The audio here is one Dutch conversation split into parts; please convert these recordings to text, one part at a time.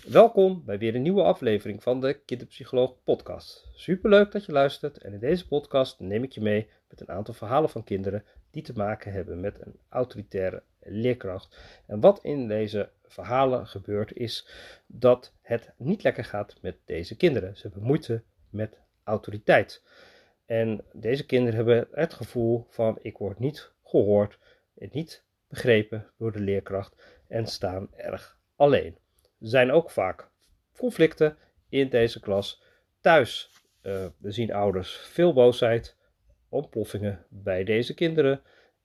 Welkom bij weer een nieuwe aflevering van de Kinderpsycholoog Podcast. Superleuk dat je luistert en in deze podcast neem ik je mee met een aantal verhalen van kinderen die te maken hebben met een autoritaire leerkracht. En wat in deze verhalen gebeurt is dat het niet lekker gaat met deze kinderen. Ze hebben moeite met autoriteit. En deze kinderen hebben het gevoel van ik word niet gehoord niet begrepen door de leerkracht en staan erg alleen. Zijn ook vaak conflicten in deze klas. Thuis uh, zien ouders veel boosheid, ontploffingen bij deze kinderen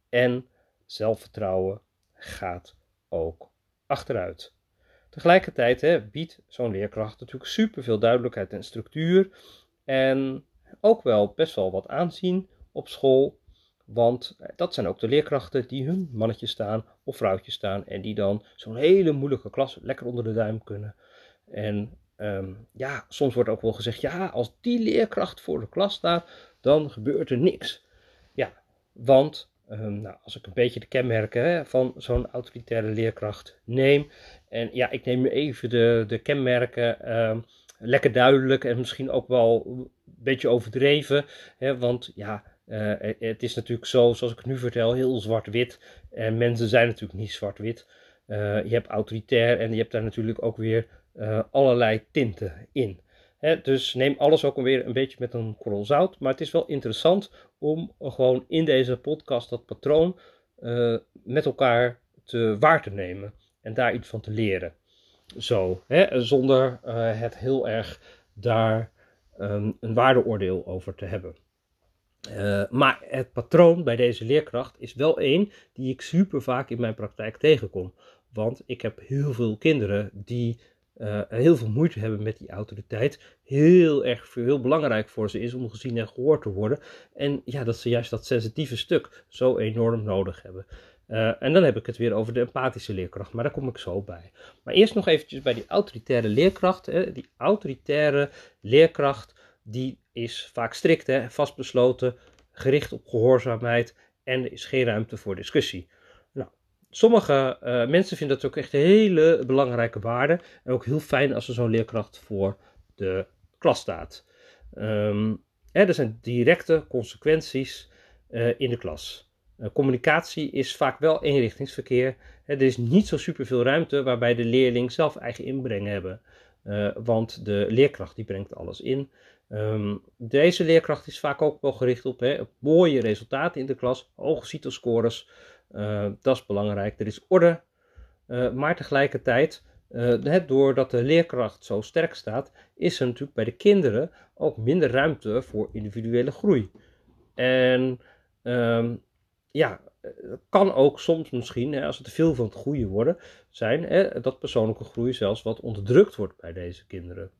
en zelfvertrouwen gaat ook achteruit. Tegelijkertijd hè, biedt zo'n leerkracht natuurlijk superveel duidelijkheid en structuur en ook wel best wel wat aanzien op school. Want dat zijn ook de leerkrachten die hun mannetje staan of vrouwtje staan en die dan zo'n hele moeilijke klas lekker onder de duim kunnen. En ehm, ja, soms wordt ook wel gezegd, ja, als die leerkracht voor de klas staat, dan gebeurt er niks. Ja, want ehm, nou, als ik een beetje de kenmerken van zo'n autoritaire leerkracht neem, en ja, ik neem even de, de kenmerken ehm, lekker duidelijk en misschien ook wel een beetje overdreven, hè, want ja, uh, het is natuurlijk zo, zoals ik het nu vertel, heel zwart-wit. En mensen zijn natuurlijk niet zwart-wit. Uh, je hebt autoritair en je hebt daar natuurlijk ook weer allerlei tinten in. Hè, dus neem alles ook weer een beetje met een korrel zout. Maar het is wel interessant om gewoon in deze podcast dat patroon met elkaar te waar te nemen. En daar iets van te leren. Zo, hè, zonder het heel erg daar um, een waardeoordeel over te hebben. Uh, maar het patroon bij deze leerkracht is wel één die ik super vaak in mijn praktijk tegenkom. Want ik heb heel veel kinderen die uh, heel veel moeite hebben met die autoriteit. Heel erg heel belangrijk voor ze is om gezien en gehoord te worden. En ja, dat ze juist dat sensitieve stuk zo enorm nodig hebben. Uh, en dan heb ik het weer over de empathische leerkracht, maar daar kom ik zo bij. Maar eerst nog eventjes bij die autoritaire leerkracht. Hè. Die autoritaire leerkracht die is vaak strikt, hè, vastbesloten, gericht op gehoorzaamheid en er is geen ruimte voor discussie. Nou, sommige uh, mensen vinden dat ook echt een hele belangrijke waarde en ook heel fijn als er zo'n leerkracht voor de klas staat. Um, hè, er zijn directe consequenties uh, in de klas. Uh, communicatie is vaak wel eenrichtingsverkeer. Hè, er is niet zo superveel ruimte waarbij de leerling zelf eigen inbreng hebben. Want de leerkracht die brengt alles in. Um, deze leerkracht is vaak ook wel gericht op, mooie resultaten in de klas, hoge CITO-scores. Uh, dat is belangrijk. Er is orde, uh, maar tegelijkertijd, uh, doordat de leerkracht zo sterk staat, is er natuurlijk bij de kinderen ook minder ruimte voor individuele groei. En um, ja, kan ook soms misschien, hè, als het te veel van het goede worden, zijn hè, dat persoonlijke groei zelfs wat onderdrukt wordt bij deze kinderen.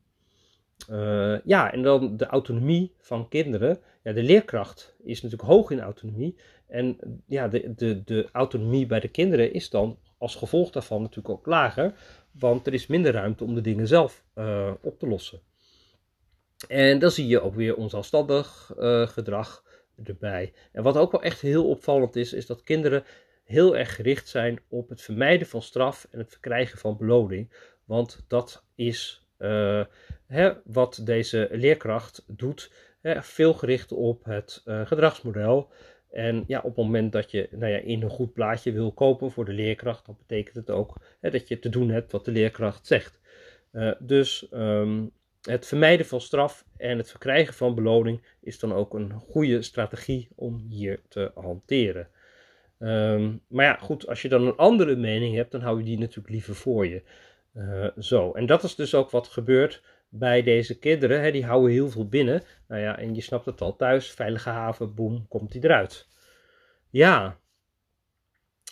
Uh, ja, en dan de autonomie van kinderen. Ja, de leerkracht is natuurlijk hoog in autonomie. En ja, de, de, de autonomie bij de kinderen is dan als gevolg daarvan natuurlijk ook lager. Want er is minder ruimte om de dingen zelf uh, op te lossen. En dan zie je ook weer onzelfstandig uh, gedrag erbij. En wat ook wel echt heel opvallend is, is dat kinderen heel erg gericht zijn op het vermijden van straf en het verkrijgen van beloning. Want dat is hè, wat deze leerkracht doet, hè, veel gericht op het uh, gedragsmodel. En ja, op het moment dat je nou ja, in een goed plaatje wil kopen voor de leerkracht, dan betekent het ook hè, dat je te doen hebt wat de leerkracht zegt. Uh, dus um, het vermijden van straf en het verkrijgen van beloning is dan ook een goede strategie om hier te hanteren. Um, maar ja, goed, als je dan een andere mening hebt, dan hou je die natuurlijk liever voor je. Uh, zo, en dat is dus ook wat gebeurt bij deze kinderen. Hè, die houden heel veel binnen. Nou ja, en je snapt het al thuis, veilige haven, boem, komt hij eruit. Ja.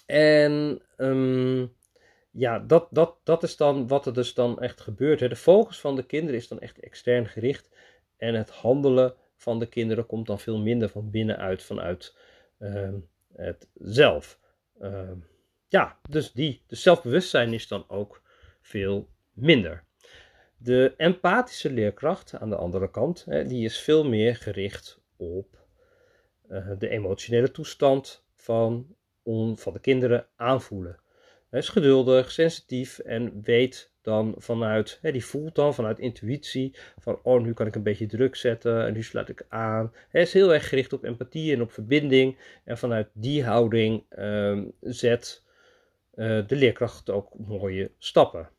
En um, ja, dat, dat, dat is dan wat er dus dan echt gebeurt. Hè. De focus van de kinderen is dan echt extern gericht. En het handelen van de kinderen komt dan veel minder van binnenuit, vanuit uh, het zelf. Uh, ja, dus die, de zelfbewustzijn is dan ook veel minder. De empathische leerkracht aan de andere kant, die is veel meer gericht op uh, de emotionele toestand van, van de kinderen aanvoelen. Hij is geduldig, sensitief en weet dan vanuit, die voelt dan vanuit intuïtie van, oh nu kan ik een beetje druk zetten en nu sluit ik aan. Hij is heel erg gericht op empathie en op verbinding en vanuit die houding ehm, zet uh, de leerkracht ook mooie stappen.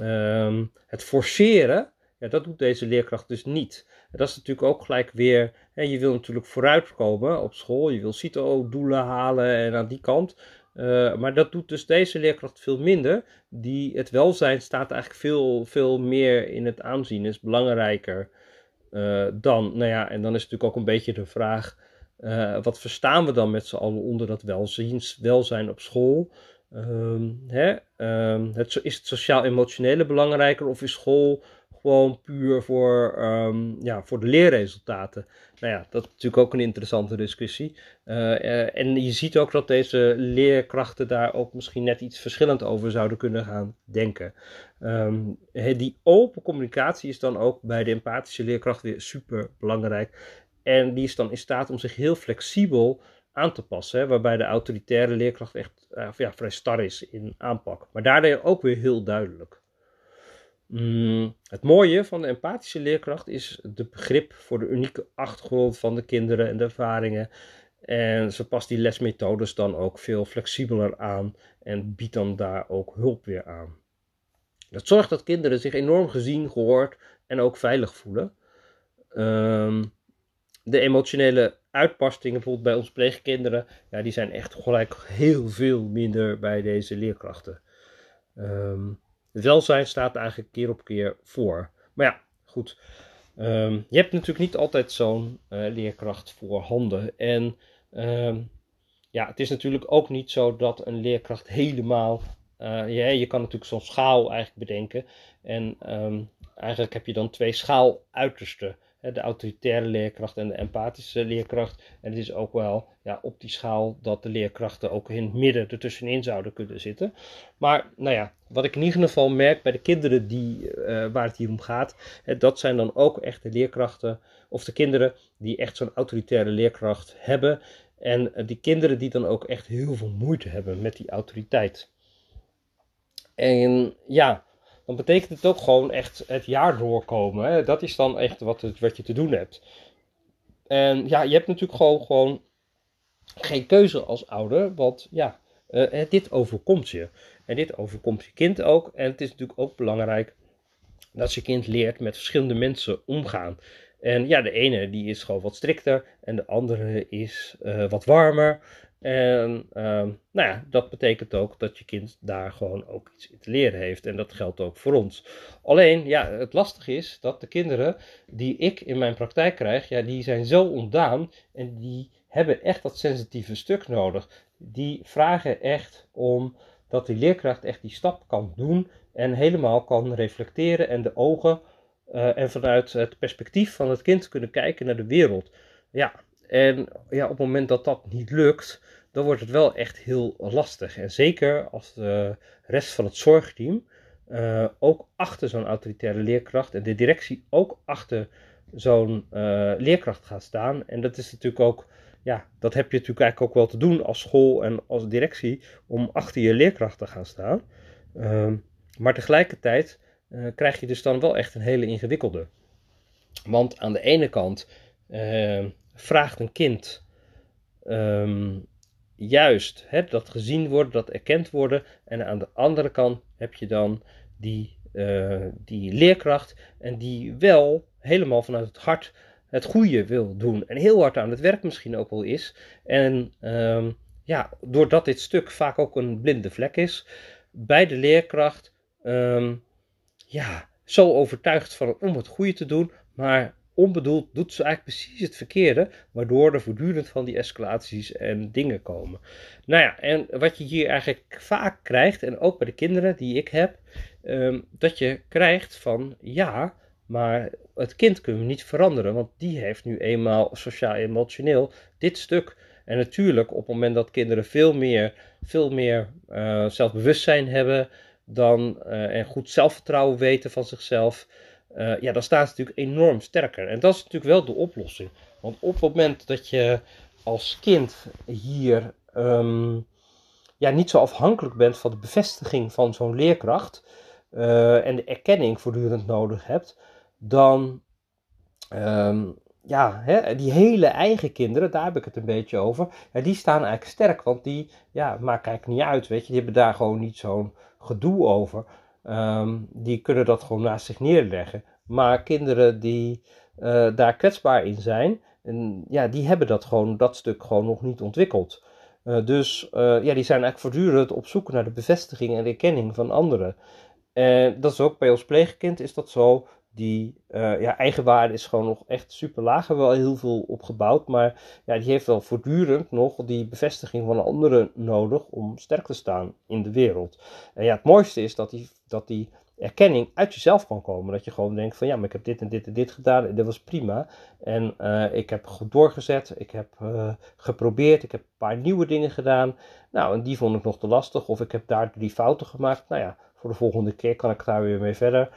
Ehm, het forceren, ja, dat doet deze leerkracht dus niet. Dat is natuurlijk ook gelijk weer, hè, je wil natuurlijk vooruitkomen op school, je wil CITO-doelen halen en aan die kant. Uh, maar dat doet dus deze leerkracht veel minder. Die, het welzijn staat eigenlijk veel, veel meer in het aanzien, is belangrijker uh, dan. Nou ja, en dan is natuurlijk ook een beetje de vraag: uh, wat verstaan we dan met z'n allen onder dat welzijn, welzijn op school? Um, hè? Um, het, is het sociaal-emotionele belangrijker of is school gewoon puur voor, um, ja, voor de leerresultaten. Nou ja, dat is natuurlijk ook een interessante discussie. Uh, en je ziet ook dat deze leerkrachten daar ook misschien net iets verschillend over zouden kunnen gaan denken. Die open communicatie is dan ook bij de empathische leerkracht weer super belangrijk. En die is dan in staat om zich heel flexibel aan te passen. Waarbij de autoritaire leerkracht echt uh, ja, vrij star is in aanpak. Maar daardoor ook weer heel duidelijk. Mm, het mooie van de empathische leerkracht is de begrip voor de unieke achtergrond van de kinderen en de ervaringen. En ze past die lesmethodes dan ook veel flexibeler aan en biedt dan daar ook hulp weer aan. Dat zorgt dat kinderen zich enorm gezien, gehoord en ook veilig voelen. Um, de emotionele uitbarstingen, bijvoorbeeld bij onze pleegkinderen, ja, die zijn echt gelijk heel veel minder bij deze leerkrachten. Het welzijn staat eigenlijk keer op keer voor. Maar ja, goed. Um, je hebt natuurlijk niet altijd zo'n uh, leerkracht voor handen. En um, ja, het is natuurlijk ook niet zo dat een leerkracht helemaal. Uh, ja, je kan natuurlijk zo'n schaal eigenlijk bedenken. En eigenlijk heb je dan twee schaaluitersten de autoritaire leerkracht en de empathische leerkracht. En het is ook wel ja, op die schaal dat de leerkrachten ook in het midden ertussenin zouden kunnen zitten. Maar nou ja, wat ik in ieder geval merk bij de kinderen die, uh, waar het hier om gaat, dat zijn dan ook echt de leerkrachten of de kinderen die echt zo'n autoritaire leerkracht hebben. En uh, die kinderen die dan ook echt heel veel moeite hebben met die autoriteit. En ja, dan betekent het ook gewoon echt het jaar doorkomen. Hè? Dat is dan echt wat, wat je te doen hebt. En ja, je hebt natuurlijk gewoon, gewoon geen keuze als ouder, want ja, uh, dit overkomt je. En dit overkomt je kind ook. En het is natuurlijk ook belangrijk dat je kind leert met verschillende mensen omgaan. En ja, de ene die is gewoon wat strikter en de andere is uh, wat warmer. En ehm, nou ja, dat betekent ook dat je kind daar gewoon ook iets in te leren heeft. En dat geldt ook voor ons. Alleen, ja, het lastige is dat de kinderen die ik in mijn praktijk krijg, ja, die zijn zo ontdaan en die hebben echt dat sensitieve stuk nodig. Die vragen echt om dat die leerkracht echt die stap kan doen en helemaal kan reflecteren en de ogen uh, en vanuit het perspectief van het kind kunnen kijken naar de wereld. Ja, en ja, op het moment dat dat niet lukt, dan wordt het wel echt heel lastig. En zeker als de rest van het zorgteam uh, ook achter zo'n autoritaire leerkracht en de directie ook achter zo'n uh, leerkracht gaat staan. En dat is natuurlijk ook, ja, dat heb je natuurlijk eigenlijk ook wel te doen als school en als directie om achter je leerkracht te gaan staan. Uh, maar tegelijkertijd uh, krijg je dus dan wel echt een hele ingewikkelde. Want aan de ene kant vraagt een kind um, juist dat gezien worden, dat erkend worden. En aan de andere kant heb je dan die, uh, die leerkracht en die wel helemaal vanuit het hart het goede wil doen. En heel hard aan het werk misschien ook wel is. En um, ja, doordat dit stuk vaak ook een blinde vlek is, bij de leerkracht um, ja, zo overtuigd van om het goede te doen, maar onbedoeld doet ze eigenlijk precies het verkeerde, waardoor er voortdurend van die escalaties en dingen komen. Nou ja, en wat je hier eigenlijk vaak krijgt, en ook bij de kinderen die ik heb, um, dat je krijgt van ja, maar het kind kunnen we niet veranderen, want die heeft nu eenmaal sociaal-emotioneel dit stuk. En natuurlijk, op het moment dat kinderen veel meer, veel meer uh, zelfbewustzijn hebben dan, uh, en goed zelfvertrouwen weten van zichzelf, uh, ja, dan staat het natuurlijk enorm sterker. En dat is natuurlijk wel de oplossing. Want op het moment dat je als kind hier um, ja, niet zo afhankelijk bent van de bevestiging van zo'n leerkracht, en de erkenning voortdurend nodig hebt, dan ehm, ja, hè, die hele eigen kinderen, daar heb ik het een beetje over, ja, die staan eigenlijk sterk, want die ja, maakt eigenlijk niet uit, weet je, die hebben daar gewoon niet zo'n gedoe over. Ehm, die kunnen dat gewoon naast zich neerleggen. Maar kinderen die uh, daar kwetsbaar in zijn, en, ja, die hebben dat gewoon, dat stuk gewoon nog niet ontwikkeld. Uh, dus uh, ja, die zijn eigenlijk voortdurend op zoek naar de bevestiging en erkenning van anderen. En dat is ook bij ons pleegkind is dat zo die uh, ja, eigenwaarde is gewoon nog echt super laag. Er wel heel veel opgebouwd. Maar ja, die heeft wel voortdurend nog die bevestiging van anderen nodig om sterk te staan in de wereld. En ja, het mooiste is dat die, dat die erkenning uit jezelf kan komen. Dat je gewoon denkt van ja, maar ik heb dit en dit en dit gedaan en dat was prima. En uh, ik heb goed doorgezet, ik heb uh, geprobeerd, ik heb een paar nieuwe dingen gedaan. Nou, en die vond ik nog te lastig. Of ik heb daar drie fouten gemaakt. Nou ja, voor de volgende keer kan ik daar weer mee verder.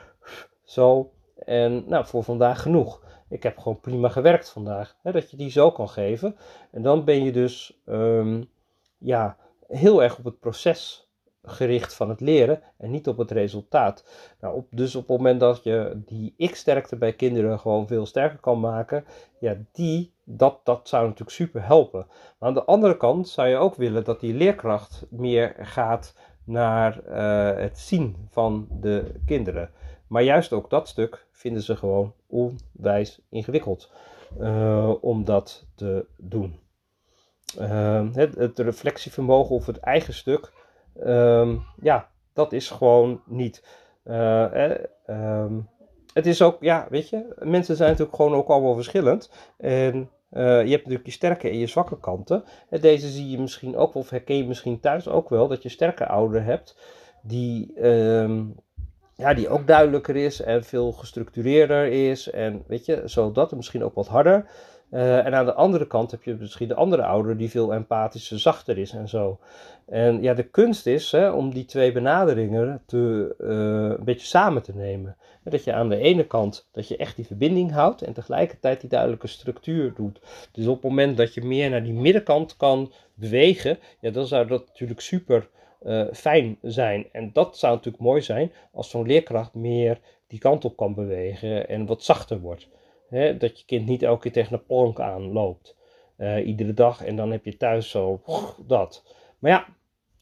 Zo, en nou, voor vandaag genoeg. Ik heb gewoon prima gewerkt vandaag. Hè, dat je die zo kan geven. En dan ben je dus um, ja, heel erg op het proces gericht van het leren en niet op het resultaat. Nou, op, dus op het moment dat je die ik-sterkte bij kinderen gewoon veel sterker kan maken, ja, die, dat, dat zou natuurlijk super helpen. Maar aan de andere kant zou je ook willen dat die leerkracht meer gaat naar uh, het zien van de kinderen. Maar juist ook dat stuk vinden ze gewoon onwijs ingewikkeld uh, om dat te doen. Uh, het, het, reflectievermogen of het eigen stuk, um, ja, dat is gewoon niet. Uh, um, het is ook, ja, weet je, mensen zijn natuurlijk gewoon ook allemaal verschillend. En je hebt natuurlijk je sterke en je zwakke kanten. En deze zie je misschien ook, of herken je misschien thuis ook wel, dat je sterke ouderen hebt die ja, die ook duidelijker is en veel gestructureerder is. En weet je, zodat misschien ook wat harder. Uh, en aan de andere kant heb je misschien de andere ouder die veel empathischer, zachter is en zo. En ja, de kunst is hè, om die twee benaderingen te, uh, een beetje samen te nemen. En dat je aan de ene kant dat je echt die verbinding houdt en tegelijkertijd die duidelijke structuur doet. Dus op het moment dat je meer naar die middenkant kan bewegen, ja, dan zou dat natuurlijk super uh, fijn zijn. En dat zou natuurlijk mooi zijn als zo'n leerkracht meer die kant op kan bewegen en wat zachter wordt. dat je kind niet elke keer tegen een plank aanloopt. Uh, iedere dag en dan heb je thuis zo dat. Maar ja,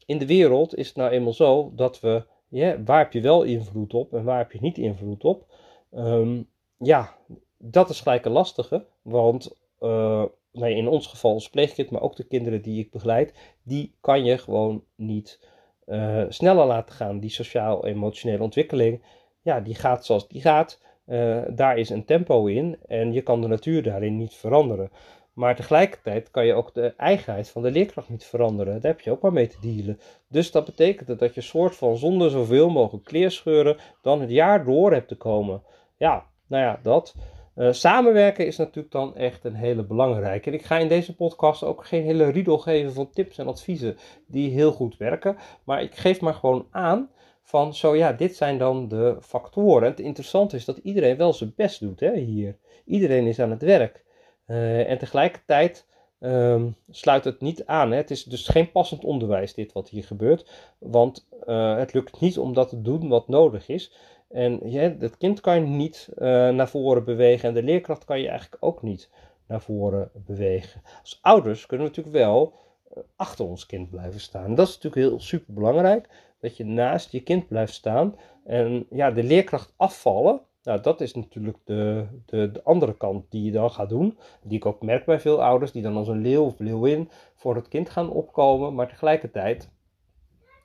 in de wereld is het nou eenmaal zo dat we, ja, waar heb je wel invloed op en waar heb je niet invloed op? Um, ja, dat is gelijk een lastige, want uh, nee, in ons geval als pleegkind, maar ook de kinderen die ik begeleid, die kan je gewoon niet uh, sneller laten gaan. Die sociaal-emotionele ontwikkeling, ja, die gaat zoals die gaat. Uh, daar is een tempo in en je kan de natuur daarin niet veranderen. Maar tegelijkertijd kan je ook de eigenheid van de leerkracht niet veranderen. Daar heb je ook maar mee te dealen. Dus dat betekent dat je soort van zonder zoveel mogelijk kleerscheuren dan het jaar door hebt te komen. Ja, nou ja, dat. Uh, samenwerken is natuurlijk dan echt een hele belangrijke. En ik ga in deze podcast ook geen hele riedel geven van tips en adviezen die heel goed werken. Maar ik geef maar gewoon aan van zo ja, dit zijn dan de factoren. Het interessante is dat iedereen wel zijn best doet hè, hier. Iedereen is aan het werk. Uh, en tegelijkertijd um, sluit het niet aan. Hè. Het is dus geen passend onderwijs dit wat hier gebeurt. Want uh, het lukt niet om dat te doen wat nodig is. En ja, het kind kan je niet uh, naar voren bewegen en de leerkracht kan je eigenlijk ook niet naar voren bewegen. Als ouders kunnen we natuurlijk wel uh, achter ons kind blijven staan. Dat is natuurlijk heel super belangrijk, dat je naast je kind blijft staan. En ja, de leerkracht afvallen, nou, dat is natuurlijk de, de, de, andere kant die je dan gaat doen. Die ik ook merk bij veel ouders, die dan als een leeuw of leeuwin voor het kind gaan opkomen. Maar tegelijkertijd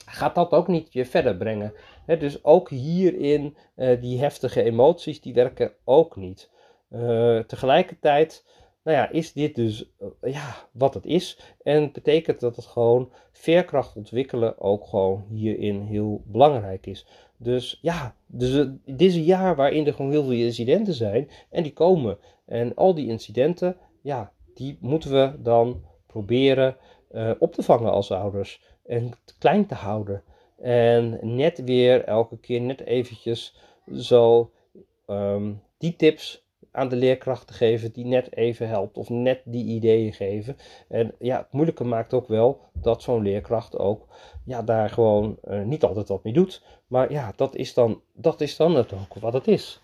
gaat dat ook niet je verder brengen. Dus ook hierin, uh, die heftige emoties, die werken ook niet. Uh, tegelijkertijd, nou ja, is dit dus uh, ja, wat het is. En betekent dat het gewoon veerkracht ontwikkelen ook gewoon hierin heel belangrijk is. Dus ja, dus, dit is een jaar waarin er gewoon heel veel incidenten zijn. En die komen. En al die incidenten, ja, die moeten we dan proberen op te vangen als ouders en klein te houden. En net weer elke keer net eventjes zo um, die tips aan de leerkrachten geven die net even helpt of net die ideeën geven. En ja, het moeilijke maakt ook wel dat zo'n leerkracht ook ja, daar gewoon uh, niet altijd wat mee doet. Maar ja, dat is dan, dat is dan het ook wat het is.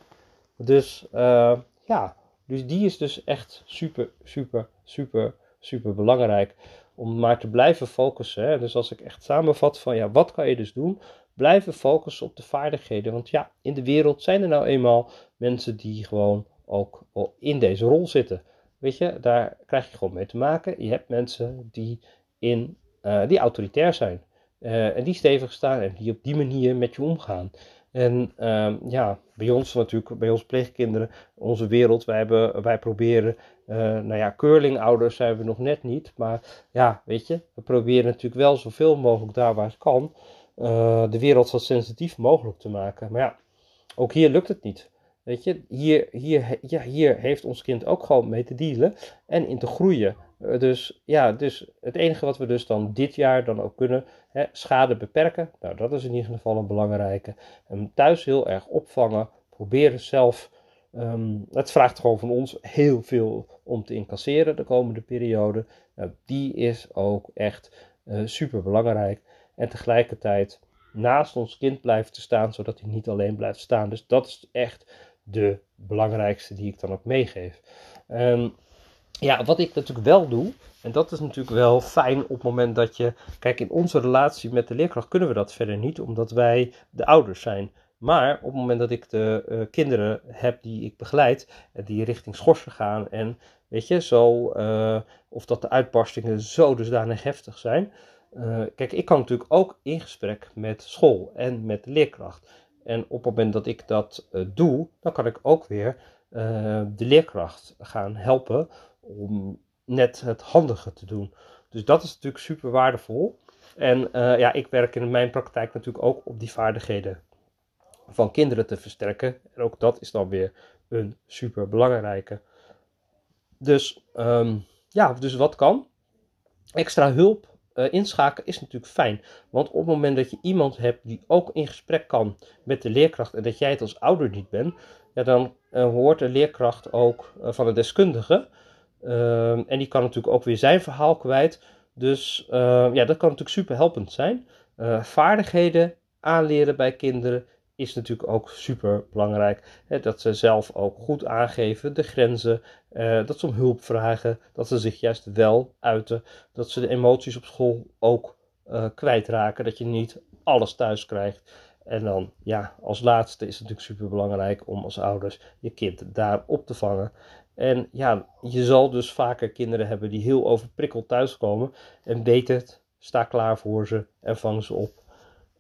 Dus uh, ja, dus die is dus echt super, super, super, super belangrijk om maar te blijven focussen. Hè? Dus als ik echt samenvat van ja, wat kan je dus doen? Blijven focussen op de vaardigheden. Want ja, in de wereld zijn er nou eenmaal mensen die gewoon ook in deze rol zitten. Weet je, daar krijg je gewoon mee te maken. Je hebt mensen die, in, uh, die autoritair zijn. Uh, en die stevig staan en die op die manier met je omgaan. En uh, ja, bij ons natuurlijk, bij onze pleegkinderen, onze wereld, wij, hebben, wij proberen, uh, nou ja, curlingouders zijn we nog net niet. Maar ja, weet je, we proberen natuurlijk wel zoveel mogelijk daar waar het kan, uh, de wereld zo sensitief mogelijk te maken. Maar ja, ook hier lukt het niet. Weet je, hier, hier, ja, hier heeft ons kind ook gewoon mee te dealen en in te groeien. Eh, dus ja, dus het enige wat we dus dan dit jaar dan ook kunnen, schade beperken. Nou, dat is in ieder geval een belangrijke. Thuis heel erg opvangen, proberen zelf. Um, het vraagt gewoon van ons heel veel om te incasseren de komende periode. Nou, die is ook echt uh, super belangrijk. En tegelijkertijd naast ons kind blijven te staan, zodat hij niet alleen blijft staan. Dus dat is echt de belangrijkste die ik dan ook meegeef. Um, ja, wat ik natuurlijk wel doe, en dat is natuurlijk wel fijn op het moment dat je. Kijk, in onze relatie met de leerkracht kunnen we dat verder niet, omdat wij de ouders zijn. Maar op het moment dat ik de uh, kinderen heb die ik begeleid, en die richting schorsen gaan, en weet je, zo, uh, of dat de uitbarstingen zo dusdanig heftig zijn. Kijk, ik kan natuurlijk ook in gesprek met school en met de leerkracht. En op het moment dat ik dat doe, dan kan ik ook weer de leerkracht gaan helpen om net het handige te doen. Dus dat is natuurlijk super waardevol. En uh, ja, ik werk in mijn praktijk natuurlijk ook op die vaardigheden van kinderen te versterken. En ook dat is dan weer een super belangrijke. Dus um, ja, dus wat kan? Extra hulp uh, inschakelen is natuurlijk fijn. Want op het moment dat je iemand hebt die ook in gesprek kan met de leerkracht en dat jij het als ouder niet bent, ja, dan uh, hoort de leerkracht ook van de deskundige Ehm, en die kan natuurlijk ook weer zijn verhaal kwijt. Dus ehm, ja, dat kan natuurlijk super helpend zijn. Uh, vaardigheden aanleren bij kinderen is natuurlijk ook super belangrijk. Hè, dat ze zelf ook goed aangeven de grenzen, uh, dat ze om hulp vragen, dat ze zich juist wel uiten, dat ze de emoties op school ook uh, kwijtraken, dat je niet alles thuis krijgt. En dan, ja, als laatste is het natuurlijk super belangrijk om als ouders je kind daar op te vangen. En ja, je zal dus vaker kinderen hebben die heel overprikkeld thuiskomen. En weet het, sta klaar voor ze en vang ze op.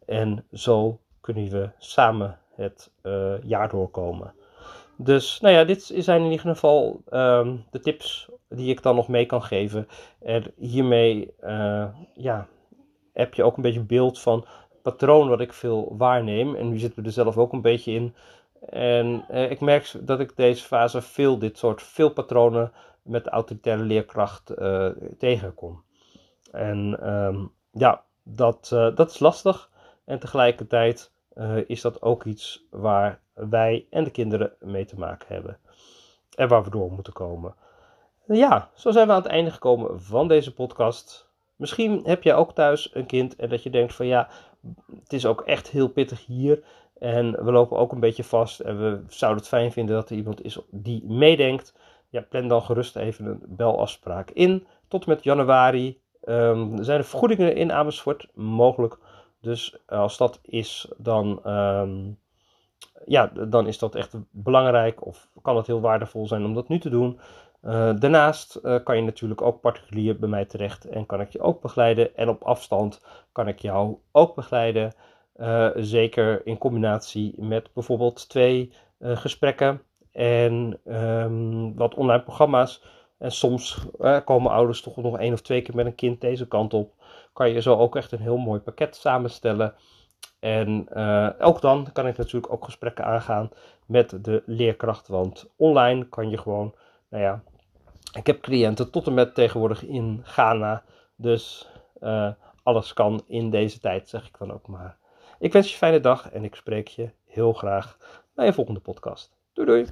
En zo kunnen we samen het uh, jaar doorkomen. Dus nou ja, dit zijn in ieder geval um, de tips die ik dan nog mee kan geven. En hiermee uh, ja, heb je ook een beetje beeld van patroon wat ik veel waarneem. En nu zitten we er zelf ook een beetje in. En eh, ik merk dat ik deze fase veel dit soort veel patronen met autoritaire leerkracht uh, tegenkom. En um, ja, dat, uh, dat is lastig. En tegelijkertijd is dat ook iets waar wij en de kinderen mee te maken hebben. En waar we door moeten komen. Ja, zo zijn we aan het einde gekomen van deze podcast. Misschien heb jij ook thuis een kind en dat je denkt van ja, het is ook echt heel pittig hier. En we lopen ook een beetje vast en we zouden het fijn vinden dat er iemand is die meedenkt. Ja, plan dan gerust even een belafspraak in. Tot met januari um, zijn er vergoedingen in Amersfoort mogelijk. Dus als dat is, dan, um, ja, dan is dat echt belangrijk of kan het heel waardevol zijn om dat nu te doen. Uh, daarnaast uh, kan je natuurlijk ook particulier bij mij terecht en kan ik je ook begeleiden. En op afstand kan ik jou ook begeleiden. Uh, zeker in combinatie met bijvoorbeeld twee uh, gesprekken en um, wat online programma's. En soms uh, komen ouders toch nog één of twee keer met een kind deze kant op. Kan je zo ook echt een heel mooi pakket samenstellen. En ook dan kan ik natuurlijk ook gesprekken aangaan met de leerkracht. Want online kan je gewoon, nou ja, ik heb cliënten tot en met tegenwoordig in Ghana. Dus alles kan in deze tijd, zeg ik dan ook maar. Ik wens je een fijne dag en ik spreek je heel graag bij een volgende podcast. Doei doei!